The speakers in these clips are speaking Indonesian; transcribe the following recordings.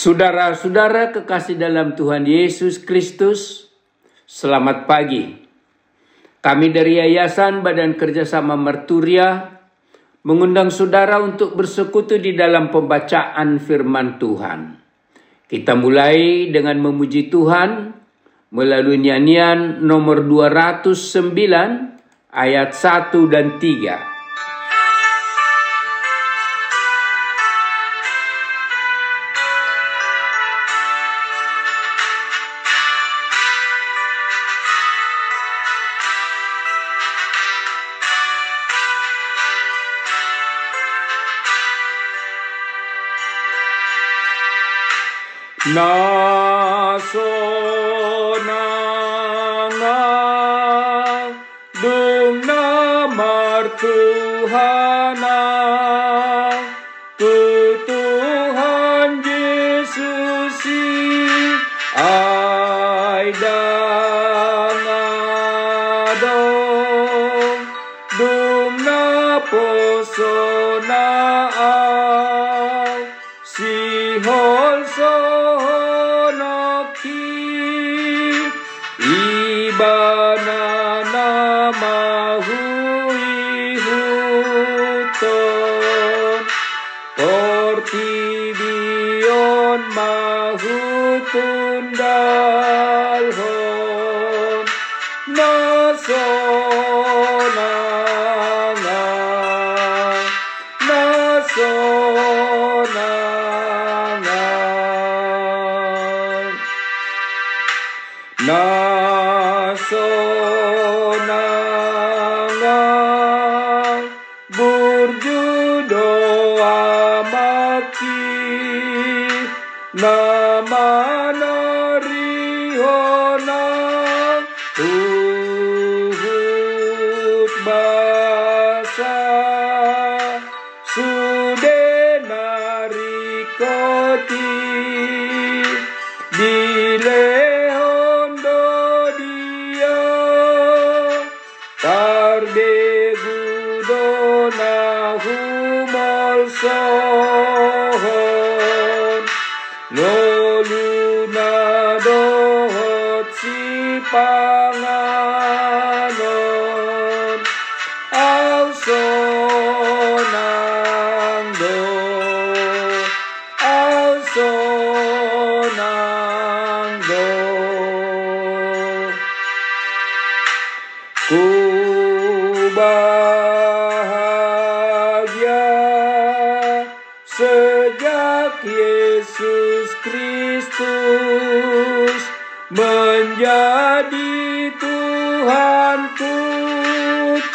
Saudara-saudara kekasih dalam Tuhan Yesus Kristus, selamat pagi. Kami dari Yayasan Badan Kerjasama Merturia mengundang saudara untuk bersekutu di dalam pembacaan firman Tuhan. Kita mulai dengan memuji Tuhan melalui nyanyian nomor 209 ayat 1 dan 3. Nasonanga dumna martuhana tu Tuhan Yesus ai posona si holso banana Nasonanga Nasonanga Nasonanga burjudo amaki namana dohot si panganon au sonang do au sonang do ku bahagia sejak Yesus Kristus menjadi Tuhanku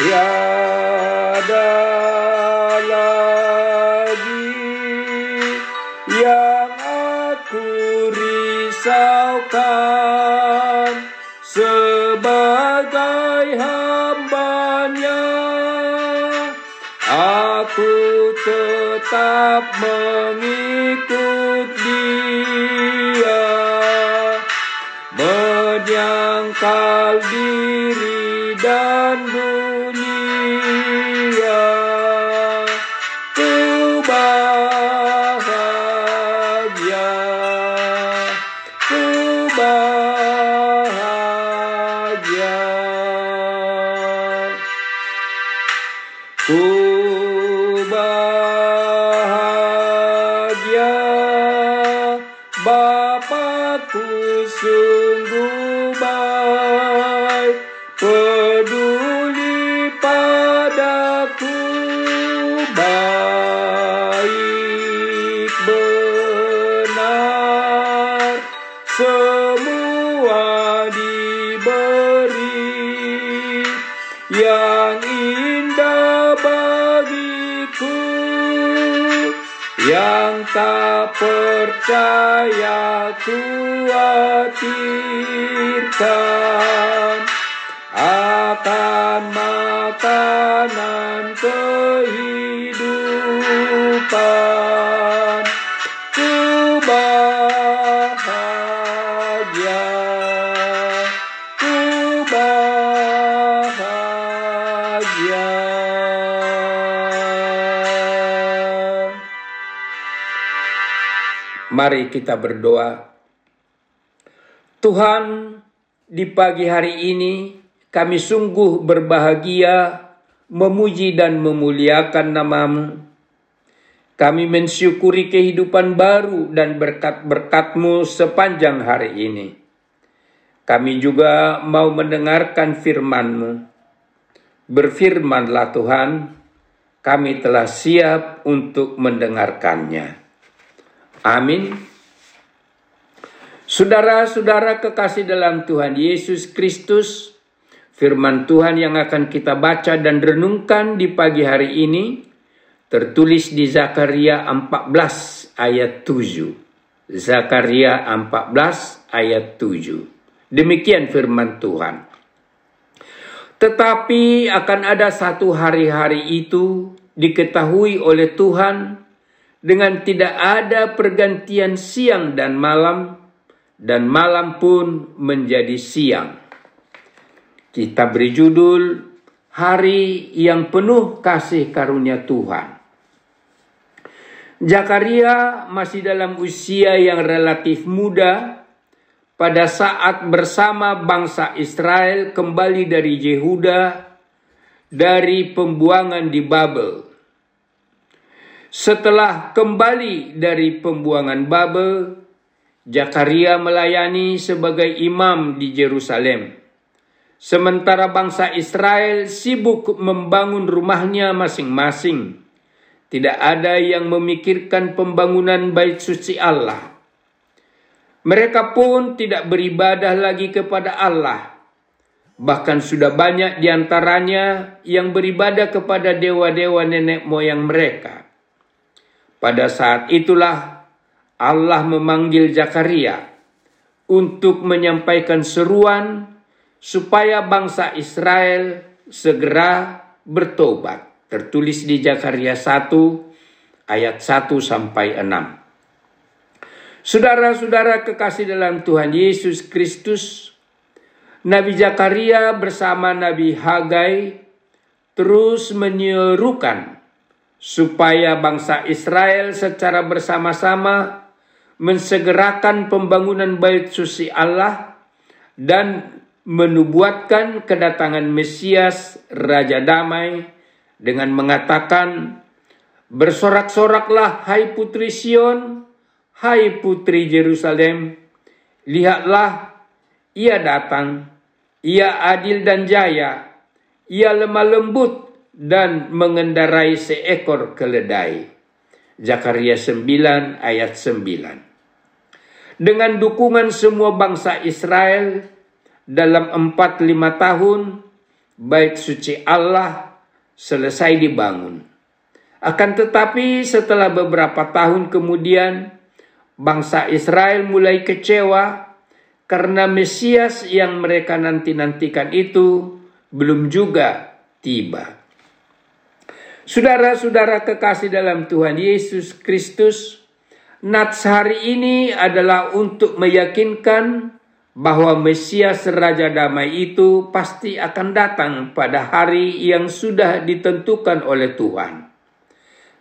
tiada lagi yang aku risaukan sebagai hambanya. Aku tetap mengikut menyangkal diri dan dunia. Ku bahagia ku bahagia. Ku bahagia Bapakku sungguh padaku baik benar semua diberi. Yang indah bagiku yang tak percaya khawatirkan akan makanan kehidupan. Ku bahagia. Ku bahagia. Mari kita berdoa. Tuhan, di pagi hari ini kami sungguh berbahagia memuji dan memuliakan namamu. Kami mensyukuri kehidupan baru dan berkat-berkatmu sepanjang hari ini. Kami juga mau mendengarkan firman-Mu. Berfirmanlah Tuhan, kami telah siap untuk mendengarkannya. Amin. Saudara-saudara kekasih dalam Tuhan Yesus Kristus, firman Tuhan yang akan kita baca dan renungkan di pagi hari ini tertulis di Zakaria 14 ayat 7. Zakaria 14 ayat 7. Demikian firman Tuhan. Tetapi akan ada satu hari-hari itu diketahui oleh Tuhan dengan tidak ada pergantian siang dan malam dan malam pun menjadi siang. Kita beri judul Hari yang penuh kasih karunia Tuhan. Zakaria masih dalam usia yang relatif muda pada saat bersama bangsa Israel kembali dari Yehuda dari pembuangan di Babel. Setelah kembali dari pembuangan Babel, Zakaria melayani sebagai imam di Yerusalem. Sementara bangsa Israel sibuk membangun rumahnya masing-masing tidak ada yang memikirkan pembangunan bait suci Allah. Mereka pun tidak beribadah lagi kepada Allah. Bahkan sudah banyak di antaranya yang beribadah kepada dewa-dewa nenek moyang mereka. Pada saat itulah Allah memanggil Zakaria untuk menyampaikan seruan supaya bangsa Israel segera bertobat tertulis di Zakaria 1 ayat 1 sampai 6. Saudara-saudara kekasih dalam Tuhan Yesus Kristus, Nabi Zakaria bersama Nabi Hagai terus menyerukan supaya bangsa Israel secara bersama-sama mensegerakan pembangunan bait suci Allah dan menubuatkan kedatangan Mesias Raja Damai dengan mengatakan, Bersorak-soraklah hai putri Sion, hai putri Jerusalem, lihatlah ia datang, ia adil dan jaya, ia lemah lembut dan mengendarai seekor keledai. Zakaria 9 ayat 9. Dengan dukungan semua bangsa Israel dalam 4-5 tahun, bait suci Allah selesai dibangun. Akan tetapi setelah beberapa tahun kemudian bangsa Israel mulai kecewa karena Mesias yang mereka nanti-nantikan itu belum juga tiba. Saudara-saudara kekasih dalam Tuhan Yesus Kristus, Nats hari ini adalah untuk meyakinkan bahwa Mesias Raja Damai itu pasti akan datang pada hari yang sudah ditentukan oleh Tuhan.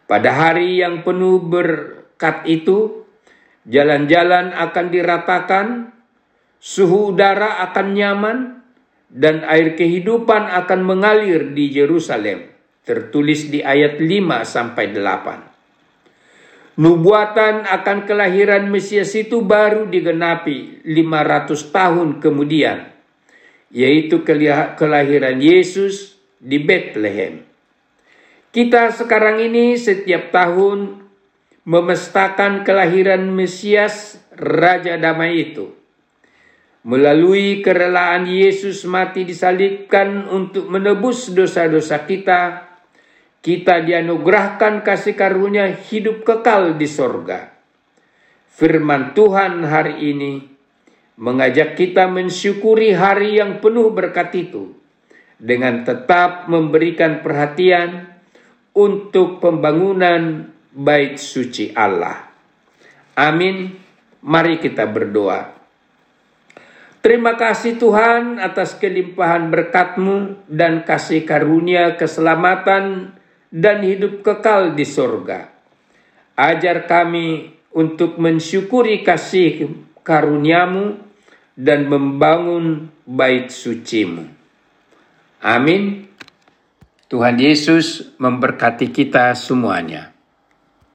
Pada hari yang penuh berkat itu, jalan-jalan akan diratakan, suhu udara akan nyaman, dan air kehidupan akan mengalir di Yerusalem. Tertulis di ayat 5 sampai 8. Nubuatan akan kelahiran Mesias itu baru digenapi 500 tahun kemudian, yaitu kelahiran Yesus di Bethlehem. Kita sekarang ini setiap tahun memestakan kelahiran Mesias Raja Damai itu. Melalui kerelaan Yesus mati disalibkan untuk menebus dosa-dosa kita, kita dianugerahkan kasih karunia hidup kekal di sorga. Firman Tuhan hari ini mengajak kita mensyukuri hari yang penuh berkat itu dengan tetap memberikan perhatian untuk pembangunan bait suci Allah. Amin. Mari kita berdoa. Terima kasih Tuhan atas kelimpahan berkat-Mu dan kasih karunia keselamatan dan hidup kekal di surga. Ajar kami untuk mensyukuri kasih karuniamu dan membangun bait sucimu. Amin. Tuhan Yesus memberkati kita semuanya.